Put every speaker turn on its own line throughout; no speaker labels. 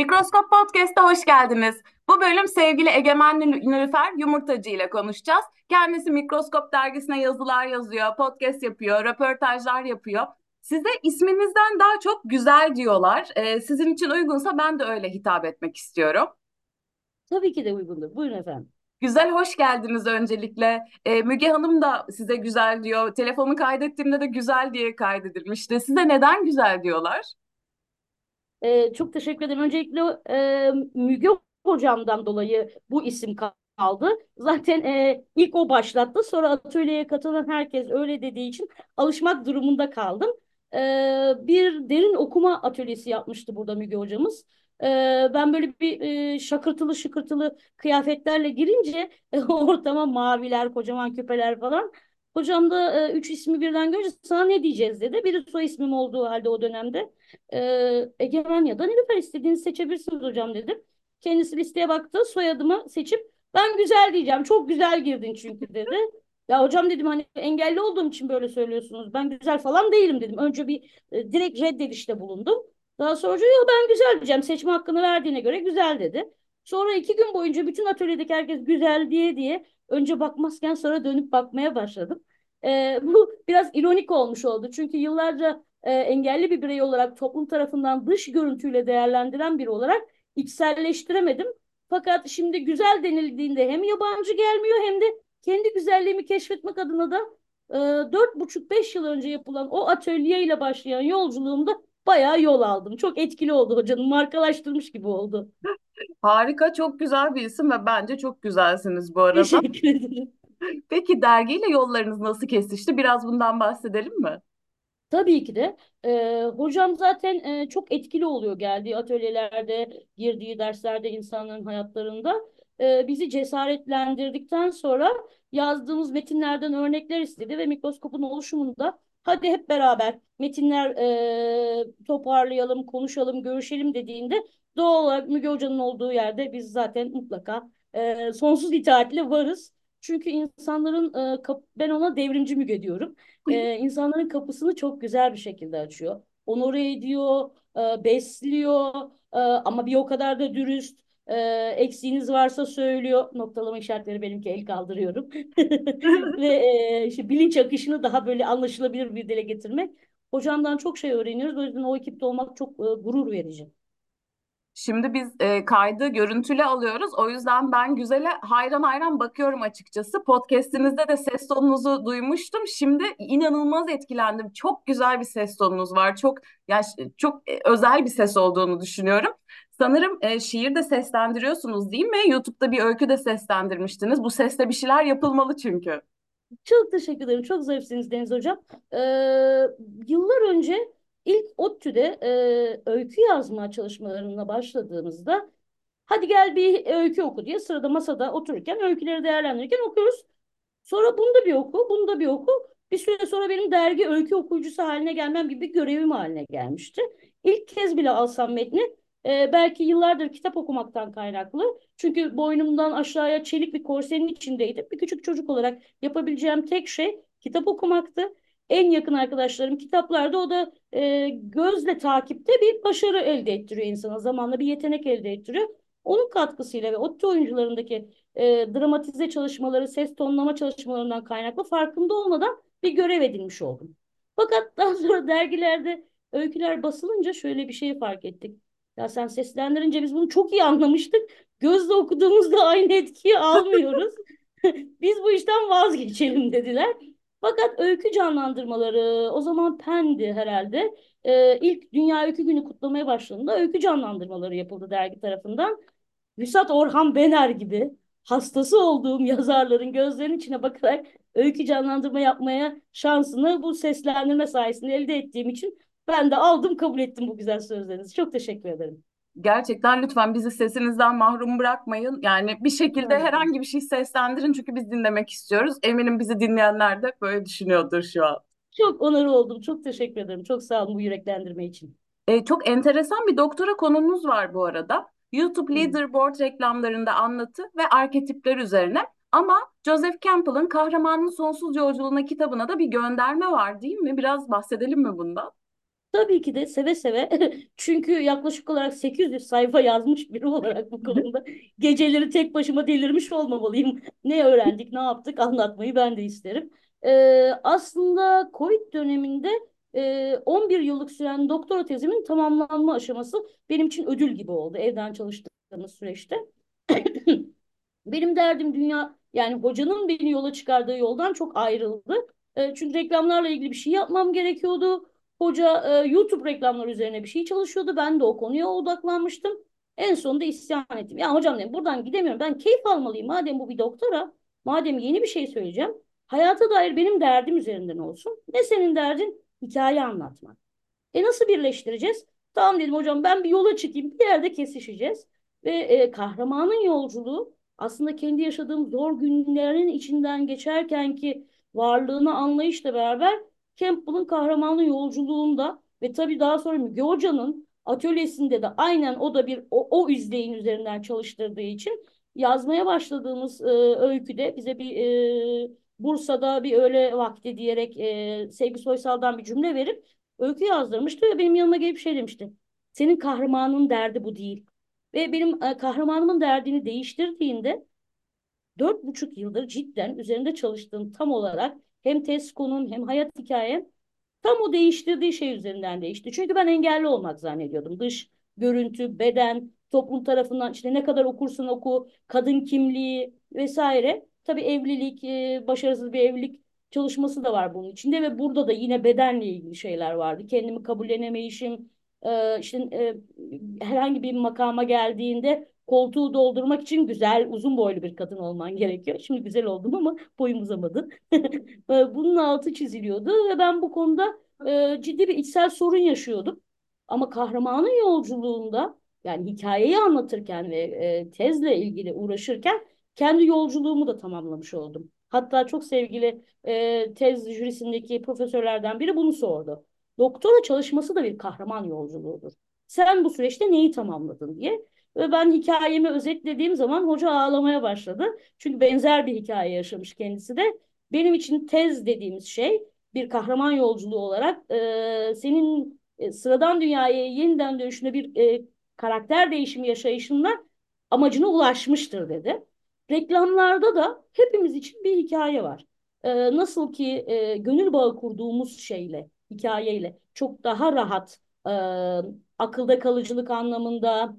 Mikroskop Podcast'a hoş geldiniz. Bu bölüm sevgili Egemen Nilüfer Yumurtacı ile konuşacağız. Kendisi Mikroskop dergisine yazılar yazıyor, podcast yapıyor, röportajlar yapıyor. Size isminizden daha çok güzel diyorlar. Ee, sizin için uygunsa ben de öyle hitap etmek istiyorum.
Tabii ki de uygundur. Buyurun efendim.
Güzel, hoş geldiniz öncelikle. Ee, Müge Hanım da size güzel diyor. Telefonu kaydettiğimde de güzel diye kaydedilmişti. Size neden güzel diyorlar?
Ee, çok teşekkür ederim. Öncelikle e, Müge hocamdan dolayı bu isim kaldı. Zaten e, ilk o başlattı. Sonra atölyeye katılan herkes öyle dediği için alışmak durumunda kaldım. E, bir derin okuma atölyesi yapmıştı burada Müge hocamız. E, ben böyle bir e, şakırtılı şıkırtılı kıyafetlerle girince e, ortama maviler, kocaman küpeler falan. Hocam da e, üç ismi birden görünce sana ne diyeceğiz dedi. Biri soy ismim olduğu halde o dönemde. E, Egemen ya da Nilüfer istediğinizi seçebilirsiniz hocam dedim. Kendisi listeye baktı soyadımı seçip ben güzel diyeceğim. Çok güzel girdin çünkü dedi. Ya hocam dedim hani engelli olduğum için böyle söylüyorsunuz. Ben güzel falan değilim dedim. Önce bir e, direkt reddedişte bulundum. Daha sonra hoca yok ben güzel diyeceğim. Seçme hakkını verdiğine göre güzel dedi. Sonra iki gün boyunca bütün atölyedeki herkes güzel diye diye önce bakmazken sonra dönüp bakmaya başladım. E, bu biraz ironik olmuş oldu. Çünkü yıllarca e, engelli bir birey olarak toplum tarafından dış görüntüyle değerlendiren biri olarak içselleştiremedim. Fakat şimdi güzel denildiğinde hem yabancı gelmiyor hem de kendi güzelliğimi keşfetmek adına da e, dört buçuk beş yıl önce yapılan o atölye ile başlayan yolculuğumda bayağı yol aldım. Çok etkili oldu hocanın markalaştırmış gibi oldu.
Harika, çok güzel bir isim ve bence çok güzelsiniz bu arada.
Teşekkür ederim.
Peki dergiyle yollarınız nasıl kesişti? Biraz bundan bahsedelim mi?
Tabii ki de. E, hocam zaten e, çok etkili oluyor geldiği atölyelerde, girdiği derslerde insanların hayatlarında. E, bizi cesaretlendirdikten sonra yazdığımız metinlerden örnekler istedi ve mikroskopun oluşumunda hadi hep beraber metinler e, toparlayalım, konuşalım, görüşelim dediğinde doğal olarak Müge Hoca'nın olduğu yerde biz zaten mutlaka e, sonsuz itaatle varız. Çünkü insanların e, ben ona devrimci Müge diyorum e, insanların kapısını çok güzel bir şekilde açıyor. Onore ediyor, e, besliyor e, ama bir o kadar da dürüst. E, eksiğiniz varsa söylüyor. Noktalama işaretleri benimki el kaldırıyorum. Ve e, işte bilinç akışını daha böyle anlaşılabilir bir dile getirmek. Hocamdan çok şey öğreniyoruz. O yüzden o ekipte olmak çok e, gurur verici.
Şimdi biz e, kaydı görüntülü alıyoruz. O yüzden ben güzele hayran hayran bakıyorum açıkçası. Podcast'inizde de ses tonunuzu duymuştum. Şimdi inanılmaz etkilendim. Çok güzel bir ses tonunuz var. Çok yani çok e, özel bir ses olduğunu düşünüyorum. Sanırım e, şiir de seslendiriyorsunuz değil mi? YouTube'da bir öykü de seslendirmiştiniz. Bu sesle bir şeyler yapılmalı çünkü.
Çok teşekkür ederim. Çok zarifsiniz Deniz Hocam. Ee, yıllar önce İlk ODTÜ'de e, öykü yazma çalışmalarına başladığımızda hadi gel bir öykü oku diye sırada masada otururken öyküleri değerlendirirken okuyoruz. Sonra bunu da bir oku, bunu da bir oku. Bir süre sonra benim dergi öykü okuyucusu haline gelmem gibi bir görevim haline gelmişti. İlk kez bile alsam metni e, belki yıllardır kitap okumaktan kaynaklı. Çünkü boynumdan aşağıya çelik bir korsenin içindeydim. Bir küçük çocuk olarak yapabileceğim tek şey kitap okumaktı en yakın arkadaşlarım kitaplarda o da e, gözle takipte bir başarı elde ettiriyor insana. Zamanla bir yetenek elde ettiriyor. Onun katkısıyla ve ODTÜ oyuncularındaki e, dramatize çalışmaları, ses tonlama çalışmalarından kaynaklı farkında olmadan bir görev edinmiş oldum. Fakat daha sonra dergilerde öyküler basılınca şöyle bir şey fark ettik. Ya sen seslendirince biz bunu çok iyi anlamıştık. Gözle okuduğumuzda aynı etkiyi almıyoruz. biz bu işten vazgeçelim dediler. Fakat öykü canlandırmaları o zaman Pen'di herhalde. Ee, ilk Dünya Öykü Günü kutlamaya başladığında öykü canlandırmaları yapıldı dergi tarafından. Vüsat Orhan Bener gibi hastası olduğum yazarların gözlerinin içine bakarak öykü canlandırma yapmaya şansını bu seslendirme sayesinde elde ettiğim için ben de aldım kabul ettim bu güzel sözlerinizi. Çok teşekkür ederim.
Gerçekten lütfen bizi sesinizden mahrum bırakmayın. Yani bir şekilde
Evet.
herhangi bir şey seslendirin çünkü biz dinlemek istiyoruz. Eminim bizi dinleyenler de böyle düşünüyordur şu an.
Çok onur oldum. Çok teşekkür ederim. Çok sağ olun bu yüreklendirme için.
Ee, çok enteresan bir doktora konunuz var bu arada. YouTube. Leaderboard reklamlarında anlatı ve arketipler üzerine. Ama Joseph Campbell'ın Kahramanın Sonsuz Yolculuğuna kitabına da bir gönderme var değil mi? Biraz bahsedelim mi bundan?
Tabii ki de seve seve. Çünkü yaklaşık olarak 800 sayfa yazmış biri olarak bu konuda geceleri tek başıma delirmiş olmamalıyım. Ne öğrendik, ne yaptık anlatmayı ben de isterim. Ee, aslında Covid döneminde e, 11 yıllık süren doktora tezimin tamamlanma aşaması benim için ödül gibi oldu evden çalıştığımız süreçte. Benim derdim dünya yani hocanın beni yola çıkardığı yoldan çok ayrıldı. E, çünkü reklamlarla ilgili bir şey yapmam gerekiyordu. Hoca e, YouTube reklamları üzerine bir şey çalışıyordu. Ben de o konuya odaklanmıştım. En sonunda isyan ettim. Ya hocam dedim buradan gidemiyorum. Ben keyif almalıyım. Madem bu bir doktora, madem yeni bir şey söyleyeceğim. Hayata dair benim derdim üzerinden olsun. Ne senin derdin? Hikaye anlatmak. E nasıl birleştireceğiz? Tamam dedim hocam ben bir yola çıkayım. Bir yerde kesişeceğiz. Ve e, kahramanın yolculuğu aslında kendi yaşadığım zor günlerin içinden geçerken ki varlığını anlayışla beraber Campbell'ın kahramanın yolculuğunda ve tabii daha sonra Müge Hoca'nın atölyesinde de aynen o da bir o, o izleyin üzerinden çalıştırdığı için yazmaya başladığımız e, öyküde bize bir e, Bursa'da bir öğle vakti diyerek e, Sevgi Soysal'dan bir cümle verip öykü yazdırmıştı ve benim yanıma gelip şey demişti. Senin kahramanın derdi bu değil. Ve benim e, kahramanımın derdini değiştirdiğinde dört buçuk yıldır cidden üzerinde çalıştığım tam olarak hem test konum hem hayat hikayem tam o değiştirdiği şey üzerinden değişti. Çünkü ben engelli olmak zannediyordum. Dış görüntü, beden, toplum tarafından işte ne kadar okursun oku, kadın kimliği vesaire. Tabii evlilik, e, başarısız bir evlilik çalışması da var bunun içinde ve burada da yine bedenle ilgili şeyler vardı. Kendimi kabullenemeyişim, e, işte e, herhangi bir makama geldiğinde koltuğu doldurmak için güzel, uzun boylu bir kadın olman gerekiyor. Şimdi güzel oldum ama boyum uzamadı. Bunun altı çiziliyordu ve ben bu konuda e, ciddi bir içsel sorun yaşıyordum. Ama kahramanın yolculuğunda yani hikayeyi anlatırken ve e, tezle ilgili uğraşırken kendi yolculuğumu da tamamlamış oldum. Hatta çok sevgili e, tez jürisindeki profesörlerden biri bunu sordu. Doktora çalışması da bir kahraman yolculuğudur. Sen bu süreçte neyi tamamladın diye. Ve ben hikayemi özetlediğim zaman hoca ağlamaya başladı. Çünkü benzer bir hikaye yaşamış kendisi de. Benim için tez dediğimiz şey bir kahraman yolculuğu olarak e, senin e, sıradan dünyaya yeniden dönüşünde bir e, karakter değişimi yaşayışında amacına ulaşmıştır dedi. Reklamlarda da hepimiz için bir hikaye var. E, nasıl ki e, gönül bağı kurduğumuz şeyle, hikayeyle çok daha rahat e, akılda kalıcılık anlamında,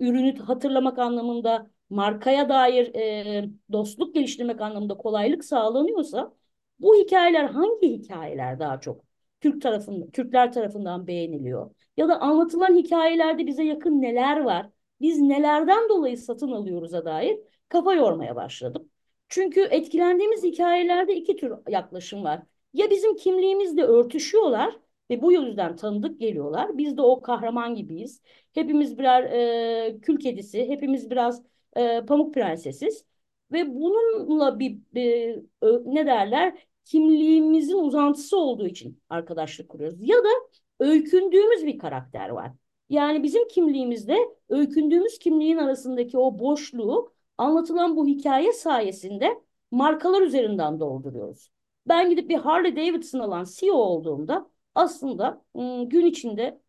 ürünü hatırlamak anlamında, markaya dair e, dostluk geliştirmek anlamında kolaylık sağlanıyorsa bu hikayeler hangi hikayeler daha çok Türk tarafından, Türkler tarafından beğeniliyor? Ya da anlatılan hikayelerde bize yakın neler var? Biz nelerden dolayı satın alıyoruz'a dair kafa yormaya başladım. Çünkü etkilendiğimiz hikayelerde iki tür yaklaşım var. Ya bizim kimliğimizle örtüşüyorlar ve bu yüzden tanıdık geliyorlar. Biz de o kahraman gibiyiz. Hepimiz birer e, kül kedisi, hepimiz biraz e, pamuk prensesiz. Ve bununla bir e, ne derler kimliğimizin uzantısı olduğu için arkadaşlık kuruyoruz. Ya da öykündüğümüz bir karakter var. Yani bizim kimliğimizde öykündüğümüz kimliğin arasındaki o boşluğu anlatılan bu hikaye sayesinde markalar üzerinden dolduruyoruz. Ben gidip bir Harley Davidson alan CEO olduğumda aslında gün içinde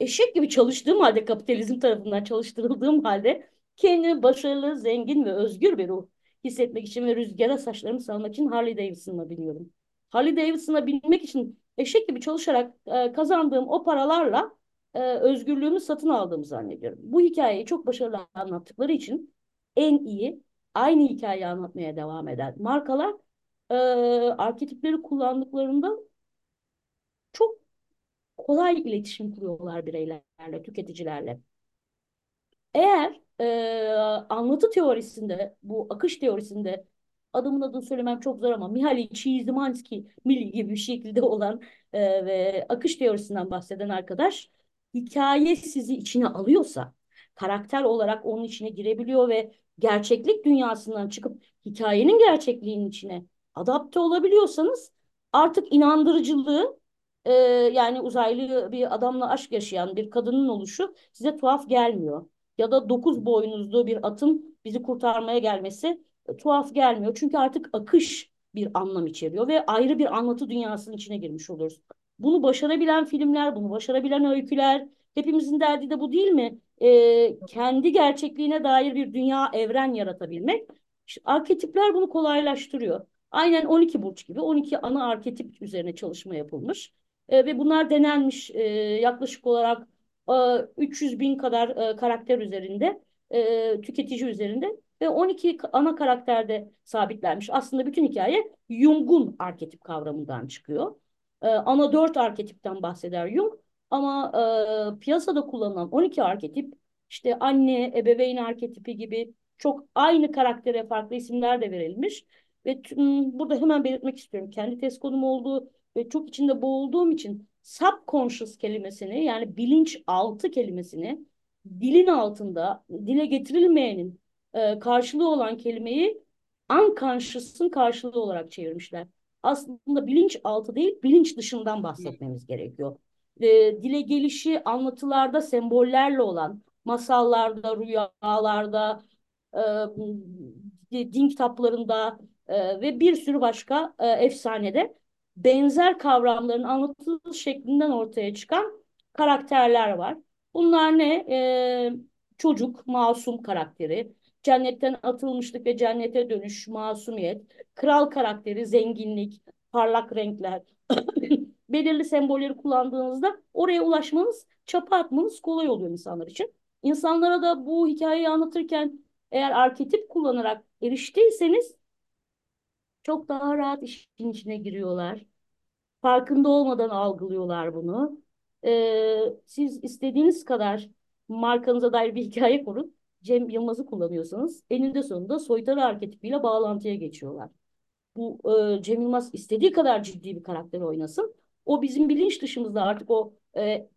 eşek gibi çalıştığım halde kapitalizm tarafından çalıştırıldığım halde kendimi başarılı, zengin ve özgür bir ruh hissetmek için ve rüzgara saçlarımı salmak için Harley Davidson'a biniyorum. Harley Davidson'a binmek için eşek gibi çalışarak kazandığım o paralarla özgürlüğümü satın aldığımı zannediyorum. Bu hikayeyi çok başarılı anlattıkları için en iyi aynı hikayeyi anlatmaya devam eden markalar e, arketipleri kullandıklarında çok kolay iletişim kuruyorlar bireylerle, tüketicilerle. Eğer e, anlatı teorisinde, bu akış teorisinde adamın adını söylemem çok zor ama Mihaly Csikszentmihalyi gibi bir şekilde olan e, ve akış teorisinden bahseden arkadaş hikaye sizi içine alıyorsa karakter olarak onun içine girebiliyor ve gerçeklik dünyasından çıkıp hikayenin gerçekliğinin içine adapte olabiliyorsanız artık inandırıcılığı e, yani uzaylı bir adamla aşk yaşayan bir kadının oluşu size tuhaf gelmiyor. Ya da dokuz boynuzlu bir atın bizi kurtarmaya gelmesi e, tuhaf gelmiyor. Çünkü artık akış bir anlam içeriyor ve ayrı bir anlatı dünyasının içine girmiş oluruz. Bunu başarabilen filmler, bunu başarabilen öyküler, hepimizin derdi de bu değil mi? Ee, kendi gerçekliğine dair bir dünya, evren yaratabilmek. İşte arketipler bunu kolaylaştırıyor. Aynen 12 burç gibi 12 ana arketip üzerine çalışma yapılmış. Ee, ve bunlar denenmiş e, yaklaşık olarak e, 300 bin kadar e, karakter üzerinde, e, tüketici üzerinde ve 12 ana karakterde sabitlenmiş. Aslında bütün hikaye Jung'un arketip kavramından çıkıyor. E, ana 4 arketipten bahseder Jung ama e, piyasada kullanılan 12 arketip işte anne, ebeveyn arketipi gibi çok aynı karaktere farklı isimler de verilmiş. Ve burada hemen belirtmek istiyorum. Kendi test konum olduğu ve çok içinde boğulduğum için subconscious kelimesini yani bilinçaltı kelimesini dilin altında dile getirilmeyenin e, karşılığı olan kelimeyi unconscious'ın karşılığı olarak çevirmişler. Aslında bilinçaltı değil, bilinç dışından bahsetmemiz gerekiyor. E, dile gelişi anlatılarda sembollerle olan, masallarda, rüyalarda, e, din kitaplarında e, ve bir sürü başka e, efsanede benzer kavramların anlatılış şeklinden ortaya çıkan karakterler var. Bunlar ne? E, çocuk, masum karakteri, cennetten atılmışlık ve cennete dönüş, masumiyet, kral karakteri, zenginlik, parlak renkler. Belirli sembolleri kullandığınızda oraya ulaşmanız, çapa atmanız kolay oluyor insanlar için. İnsanlara da bu hikayeyi anlatırken eğer arketip kullanarak eriştiyseniz çok daha rahat işin içine giriyorlar. Farkında olmadan algılıyorlar bunu. Ee, siz istediğiniz kadar markanıza dair bir hikaye kurun. Cem Yılmaz'ı kullanıyorsanız eninde sonunda soytarı arketipiyle bağlantıya geçiyorlar. Bu e, Cem Yılmaz istediği kadar ciddi bir karakter oynasın. O bizim bilinç dışımızda artık o e,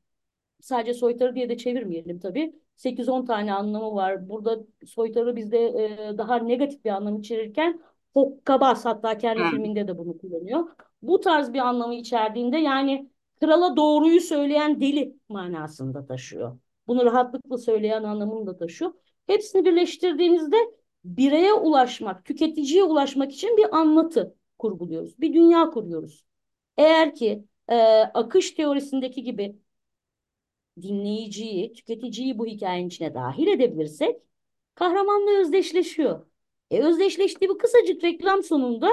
sadece soytarı diye de çevirmeyelim tabii. 8-10 tane anlamı var. Burada soytarı bizde e, daha negatif bir anlam içerirken hokkabaz hatta kendi hmm. filminde de bunu kullanıyor. Bu tarz bir anlamı içerdiğinde yani krala doğruyu söyleyen deli manasında taşıyor. Bunu rahatlıkla söyleyen anlamını da taşıyor. Hepsini birleştirdiğinizde bireye ulaşmak, tüketiciye ulaşmak için bir anlatı kurguluyoruz. Bir dünya kuruyoruz. Eğer ki e, akış teorisindeki gibi dinleyiciyi, tüketiciyi bu hikayenin içine dahil edebilirsek kahramanla özdeşleşiyor. E, özdeşleştiği bu kısacık reklam sonunda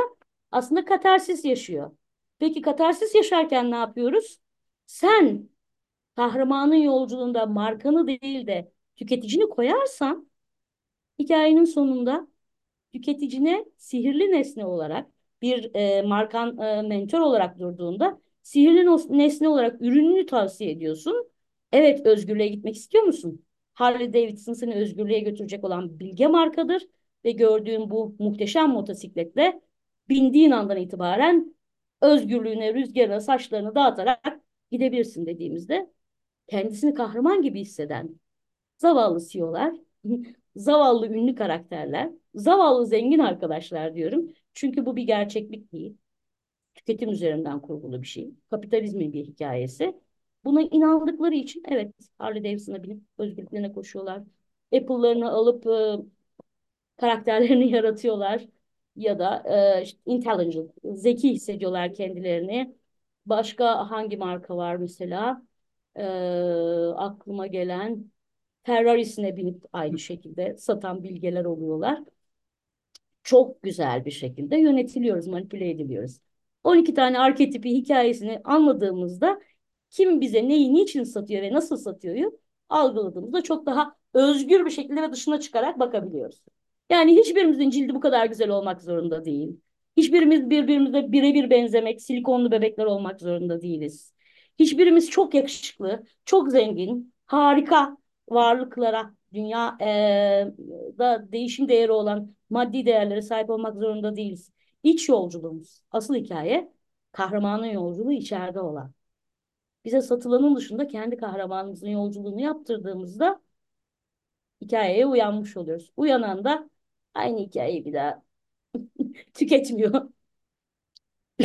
aslında katarsis yaşıyor. Peki katarsis yaşarken ne yapıyoruz? Sen kahramanın yolculuğunda markanı değil de tüketicini koyarsan hikayenin sonunda tüketicine sihirli nesne olarak bir e, markan e, mentor olarak durduğunda sihirli nesne olarak ürününü tavsiye ediyorsun. Evet özgürlüğe gitmek istiyor musun? Harley Davidson seni özgürlüğe götürecek olan bilge markadır ve gördüğün bu muhteşem motosikletle bindiğin andan itibaren özgürlüğüne, rüzgarına, saçlarını dağıtarak gidebilirsin dediğimizde kendisini kahraman gibi hisseden zavallı CEO'lar, zavallı ünlü karakterler, zavallı zengin arkadaşlar diyorum. Çünkü bu bir gerçeklik değil. Tüketim üzerinden kurgulu bir şey. Kapitalizmin bir hikayesi. Buna inandıkları için evet Harley Davidson'a binip özgürlüklerine koşuyorlar. Apple'larını alıp e, karakterlerini yaratıyorlar ya da e, işte intelligent, zeki hissediyorlar kendilerini. Başka hangi marka var mesela? E, aklıma gelen Ferrari'sine binip aynı şekilde satan bilgeler oluyorlar. Çok güzel bir şekilde yönetiliyoruz, manipüle ediliyoruz. 12 tane arketipi hikayesini anladığımızda kim bize neyi niçin satıyor ve nasıl satıyoryu algıladığımızda çok daha özgür bir şekilde ve dışına çıkarak bakabiliyoruz. Yani hiçbirimizin cildi bu kadar güzel olmak zorunda değil. Hiçbirimiz birbirimize birebir benzemek, silikonlu bebekler olmak zorunda değiliz. Hiçbirimiz çok yakışıklı, çok zengin, harika varlıklara, dünya e, da değişim değeri olan maddi değerlere sahip olmak zorunda değiliz. İç yolculuğumuz, asıl hikaye kahramanın yolculuğu içeride olan. Bize satılanın dışında kendi kahramanımızın yolculuğunu yaptırdığımızda hikayeye uyanmış oluyoruz. Uyanan da aynı hikayeyi bir daha tüketmiyor.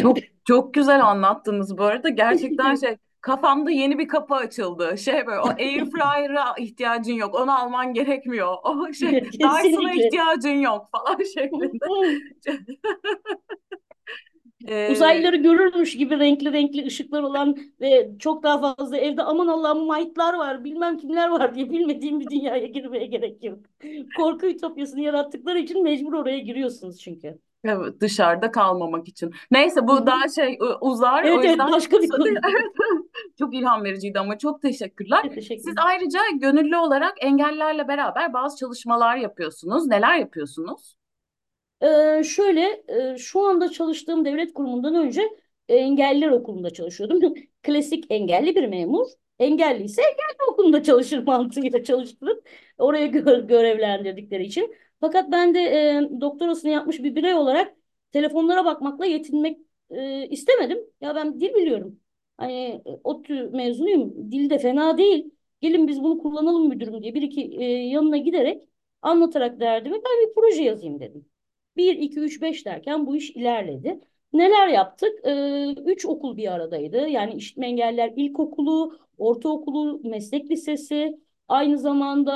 Çok çok güzel anlattınız bu arada. Gerçekten şey kafamda yeni bir kapı açıldı. Şey böyle o air fryer'a ihtiyacın yok. Onu alman gerekmiyor. O şey Dyson'a ihtiyacın yok falan şeklinde. Ee,
Uzaylıları görürmüş gibi renkli renkli ışıklar olan ve çok daha fazla evde aman Allah'ım maytlar var bilmem kimler var diye bilmediğim bir dünyaya girmeye gerek yok. Korku ütopyasını yarattıkları için mecbur oraya giriyorsunuz çünkü.
evet, dışarıda kalmamak için. Neyse bu daha şey uzar. O
Evet evet
yüzden
başka bir konu.
çok ilham vericiydi ama çok teşekkürler.
Teşekkür
Siz
ederim.
ayrıca gönüllü olarak engellilerle beraber bazı çalışmalar yapıyorsunuz. Neler yapıyorsunuz?
Ee, şöyle şu anda çalıştığım devlet kurumundan önce engelliler okulunda çalışıyordum. Klasik engelli bir memur. Engelli ise engelli okulunda çalışır mantığıyla çalıştırıp oraya gö- görevlendirdikleri için. Fakat ben de e, doktorasını yapmış bir birey olarak telefonlara bakmakla yetinmek e, istemedim. Ya ben dil biliyorum. Hani e, ODTÜ mezunuyum. Dil de fena değil. Gelin biz bunu kullanalım müdürüm diye bir iki e, yanına giderek anlatarak derdimi ben bir proje yazayım dedim. Bir 2 3 5 derken bu iş ilerledi. Neler yaptık? Ee, üç okul bir aradaydı. Yani işitme engelliler ilkokulu, ortaokulu, meslek lisesi, aynı zamanda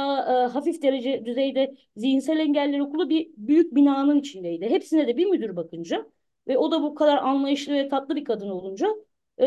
e, hafif derece düzeyde zihinsel engeller okulu bir büyük binanın içindeydi. Hepsine de bir müdür bakınca ve o da bu kadar anlayışlı ve tatlı bir kadın olunca e,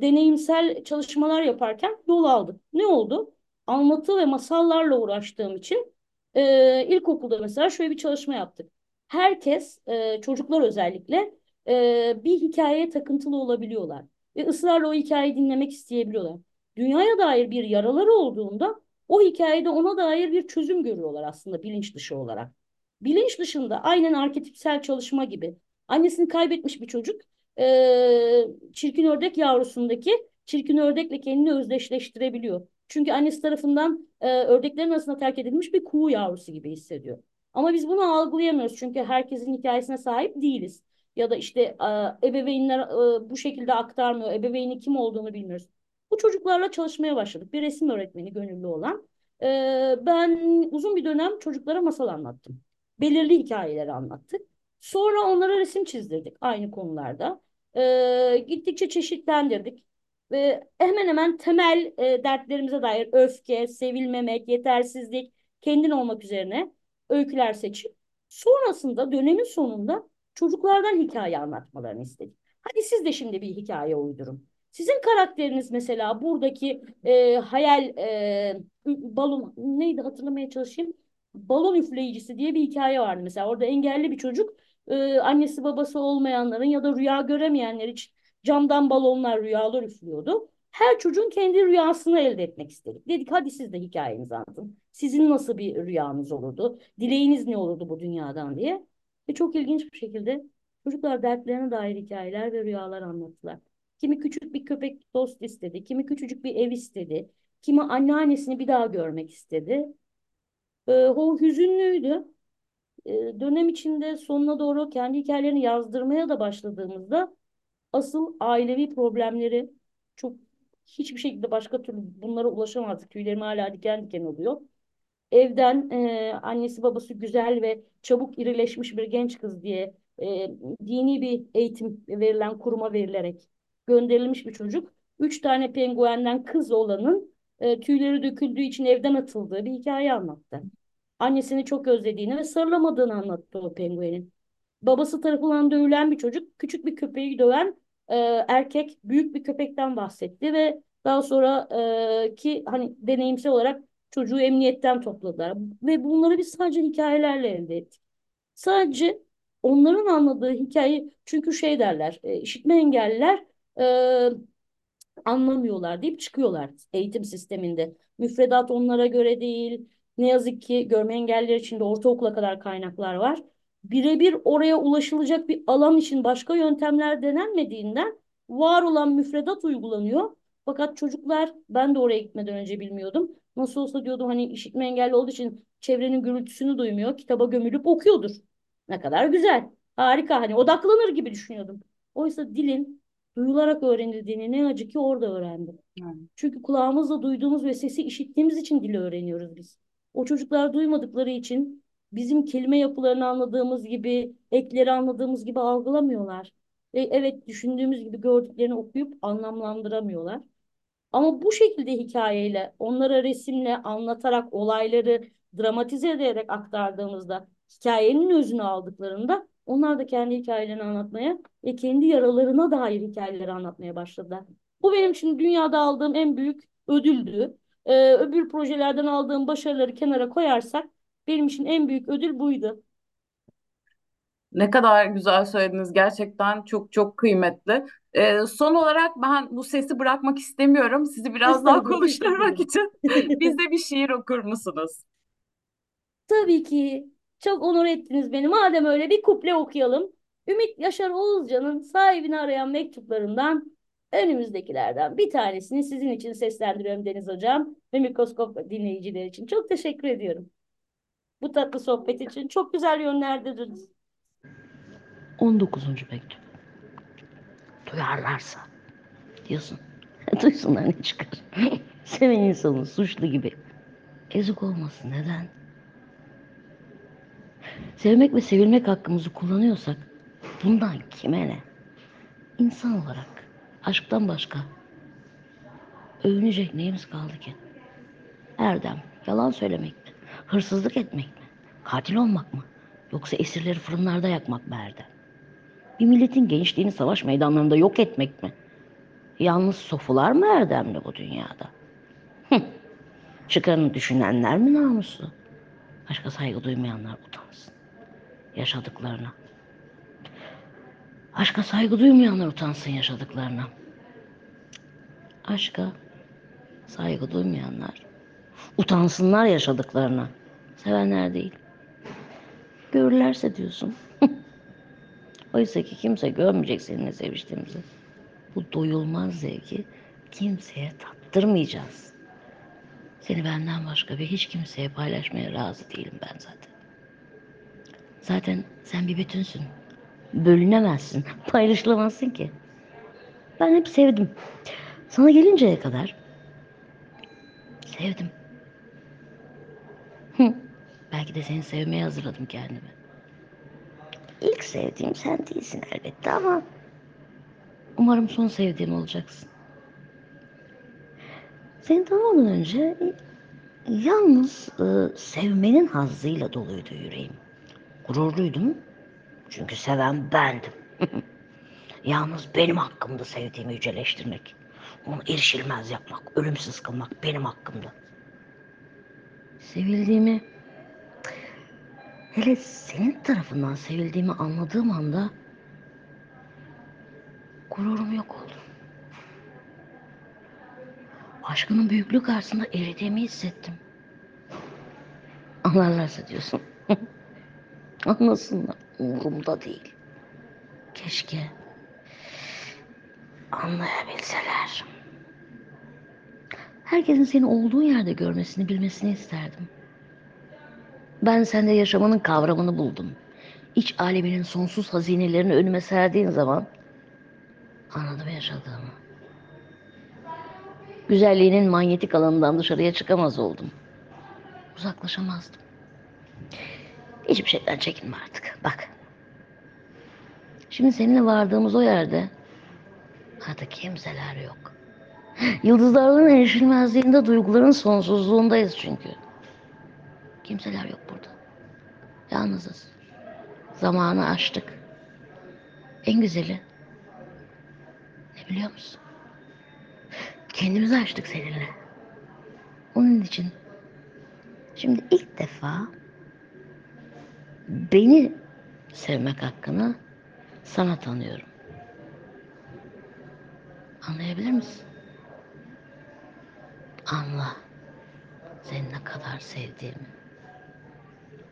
deneyimsel çalışmalar yaparken yol aldık. Ne oldu? Anlatı ve masallarla uğraştığım için e, ilkokulda mesela şöyle bir çalışma yaptık herkes, e, çocuklar özellikle e, bir hikayeye takıntılı olabiliyorlar. Ve ısrarla o hikayeyi dinlemek isteyebiliyorlar. Dünyaya dair bir yaraları olduğunda o hikayede ona dair bir çözüm görüyorlar aslında bilinç dışı olarak. Bilinç dışında aynen arketipsel çalışma gibi. Annesini kaybetmiş bir çocuk e, çirkin ördek yavrusundaki çirkin ördekle kendini özdeşleştirebiliyor. Çünkü annesi tarafından e, ördeklerin arasında terk edilmiş bir kuğu yavrusu gibi hissediyor. Ama biz bunu algılayamıyoruz çünkü herkesin hikayesine sahip değiliz. Ya da işte e, ebeveynler e, bu şekilde aktarmıyor. Ebeveynin kim olduğunu bilmiyoruz. Bu çocuklarla çalışmaya başladık. Bir resim öğretmeni gönüllü olan. E, ben uzun bir dönem çocuklara masal anlattım. Belirli hikayeleri anlattık. Sonra onlara resim çizdirdik aynı konularda. Gittikçe çeşitlendirdik. Ve hemen hemen temel dertlerimize dair öfke, sevilmemek, yetersizlik, kendin olmak üzerine öyküler seçip sonrasında dönemin sonunda çocuklardan hikaye anlatmalarını istedik. Hadi siz de şimdi bir hikaye uydurun. Sizin karakteriniz mesela buradaki e, hayal e, balon neydi hatırlamaya çalışayım. Balon üfleyicisi diye bir hikaye vardı mesela. Orada engelli bir çocuk e, annesi babası olmayanların ya da rüya göremeyenler için camdan balonlar rüyalar üflüyordu. Her çocuğun kendi rüyasını elde etmek istedik. Dedik hadi siz de hikayenizi anlatın. Sizin nasıl bir rüyanız olurdu? Dileğiniz ne olurdu bu dünyadan diye. Ve çok ilginç bir şekilde çocuklar dertlerine dair hikayeler ve rüyalar anlattılar. Kimi küçük bir köpek dost istedi, kimi küçücük bir ev istedi, kimi anneannesini bir daha görmek istedi. Ee, o hüzünlüydü. Ee, dönem içinde sonuna doğru kendi hikayelerini yazdırmaya da başladığımızda asıl ailevi problemleri çok hiçbir şekilde başka türlü bunlara ulaşamazdık. Tüylerim hala diken diken oluyor. Evden e, annesi babası güzel ve çabuk irileşmiş bir genç kız diye e, dini bir eğitim verilen kuruma verilerek gönderilmiş bir çocuk. Üç tane penguenden kız olanın e, tüyleri döküldüğü için evden atıldığı bir hikaye anlattı. Annesini çok özlediğini ve sarılamadığını anlattı o penguenin. Babası tarafından dövülen bir çocuk küçük bir köpeği döven e, erkek büyük bir köpekten bahsetti ve daha sonra e, ki hani deneyimsel olarak çocuğu emniyetten topladılar ve bunları biz sadece hikayelerle elde ettik. Sadece onların anladığı hikaye çünkü şey derler e, işitme engelliler e, anlamıyorlar deyip çıkıyorlar eğitim sisteminde. Müfredat onlara göre değil. Ne yazık ki görme engelliler için de ortaokula kadar kaynaklar var. Birebir oraya ulaşılacak bir alan için başka yöntemler denenmediğinden var olan müfredat uygulanıyor. Fakat çocuklar ben de oraya gitmeden önce bilmiyordum. Nasıl olsa diyordum hani işitme engelli olduğu için çevrenin gürültüsünü duymuyor. Kitaba gömülüp okuyordur. Ne kadar güzel. Harika hani odaklanır gibi düşünüyordum. Oysa dilin duyularak öğrenildiğini ne acı ki orada öğrendim.
Yani,
Çünkü kulağımızla duyduğumuz ve sesi işittiğimiz için dili öğreniyoruz biz. O çocuklar duymadıkları için bizim kelime yapılarını anladığımız gibi, ekleri anladığımız gibi algılamıyorlar. Ve evet düşündüğümüz gibi gördüklerini okuyup anlamlandıramıyorlar. Ama bu şekilde hikayeyle, onlara resimle anlatarak olayları dramatize ederek aktardığımızda, hikayenin özünü aldıklarında Onlar da kendi hikayelerini anlatmaya ve kendi yaralarına dair hikayeleri anlatmaya başladılar. Bu benim için dünyada aldığım en büyük ödüldü. Ee, öbür projelerden aldığım başarıları kenara koyarsak benim için en büyük ödül buydu.
Ne kadar güzel söylediniz. Gerçekten çok çok kıymetli. Ee, son olarak ben bu sesi bırakmak istemiyorum. Sizi biraz daha konuşturmak için bize bir şiir okur musunuz?
Tabii ki. Çok onur ettiniz beni. Madem öyle bir kuple okuyalım. Ümit Yaşar Oğuzcan'ın sahibini arayan mektuplarından önümüzdekilerden bir tanesini sizin için seslendiriyorum Deniz Hocam ve mikroskop dinleyiciler için. Çok teşekkür ediyorum. Bu tatlı sohbet için çok güzel yönlerdiniz.
19. mektup. Duyarlarsa diyorsun. Duysunlar ne çıkar. Seven insanın suçlu gibi. Ezik olmasın neden? Sevmek ve sevilmek hakkımızı kullanıyorsak bundan kime ne? İnsan olarak aşktan başka övünecek neyimiz kaldı ki? Erdem, yalan söylemek? Hırsızlık etmek mi? Katil olmak mı? Yoksa esirleri fırınlarda yakmak mı Erdem? Bir milletin gençliğini savaş meydanlarında yok etmek mi? Yalnız sofular mı erdemli bu dünyada? Hıh. Çıkarını düşünenler mi namuslu? Başka saygı duymayanlar utansın. Yaşadıklarına. Aşka saygı duymayanlar utansın yaşadıklarına. Aşka saygı duymayanlar utansınlar yaşadıklarına. Sevenler değil. Görürlerse diyorsun. Oysa ki kimse görmeyecek seninle seviştiğimizi. Bu doyulmaz zevki kimseye tattırmayacağız. Seni benden başka bir hiç kimseye paylaşmaya razı değilim ben zaten. Zaten sen bir bütünsün. Bölünemezsin, paylaşılamazsın ki. Ben hep sevdim. Sana gelinceye kadar sevdim. De seni sevmeye hazırladım kendimi. İlk sevdiğim sen değilsin elbette ama umarım son sevdiğim olacaksın. Seni tanımadan önce yalnız e, sevmenin hazzıyla doluydu yüreğim. Gururluydum çünkü seven bendim. yalnız benim hakkımda sevdiğimi yüceleştirmek. Onu erişilmez yapmak, ölümsüz kılmak benim hakkımda. Sevildiğimi Hele senin tarafından sevildiğimi anladığım anda gururum yok oldu. Aşkının büyüklüğü karşısında eridiğimi hissettim. Anlarlarsa diyorsun. Anlasınlar. Umurumda değil. Keşke anlayabilseler. Herkesin seni olduğu yerde görmesini, bilmesini isterdim. Ben sende yaşamanın kavramını buldum. İç aleminin sonsuz hazinelerini önüme serdiğin zaman anladım yaşadığımı. Güzelliğinin manyetik alanından dışarıya çıkamaz oldum. Uzaklaşamazdım. Hiçbir şeyden çekinme artık. Bak. Şimdi seninle vardığımız o yerde artık kimseler yok. Yıldızların erişilmezliğinde duyguların sonsuzluğundayız çünkü. Kimseler yok. Yalnızız. Zamanı aştık. En güzeli ne biliyor musun? Kendimizi açtık seninle. Onun için şimdi ilk defa beni sevmek hakkını sana tanıyorum. Anlayabilir misin? Anla. Seni ne kadar sevdiğimi.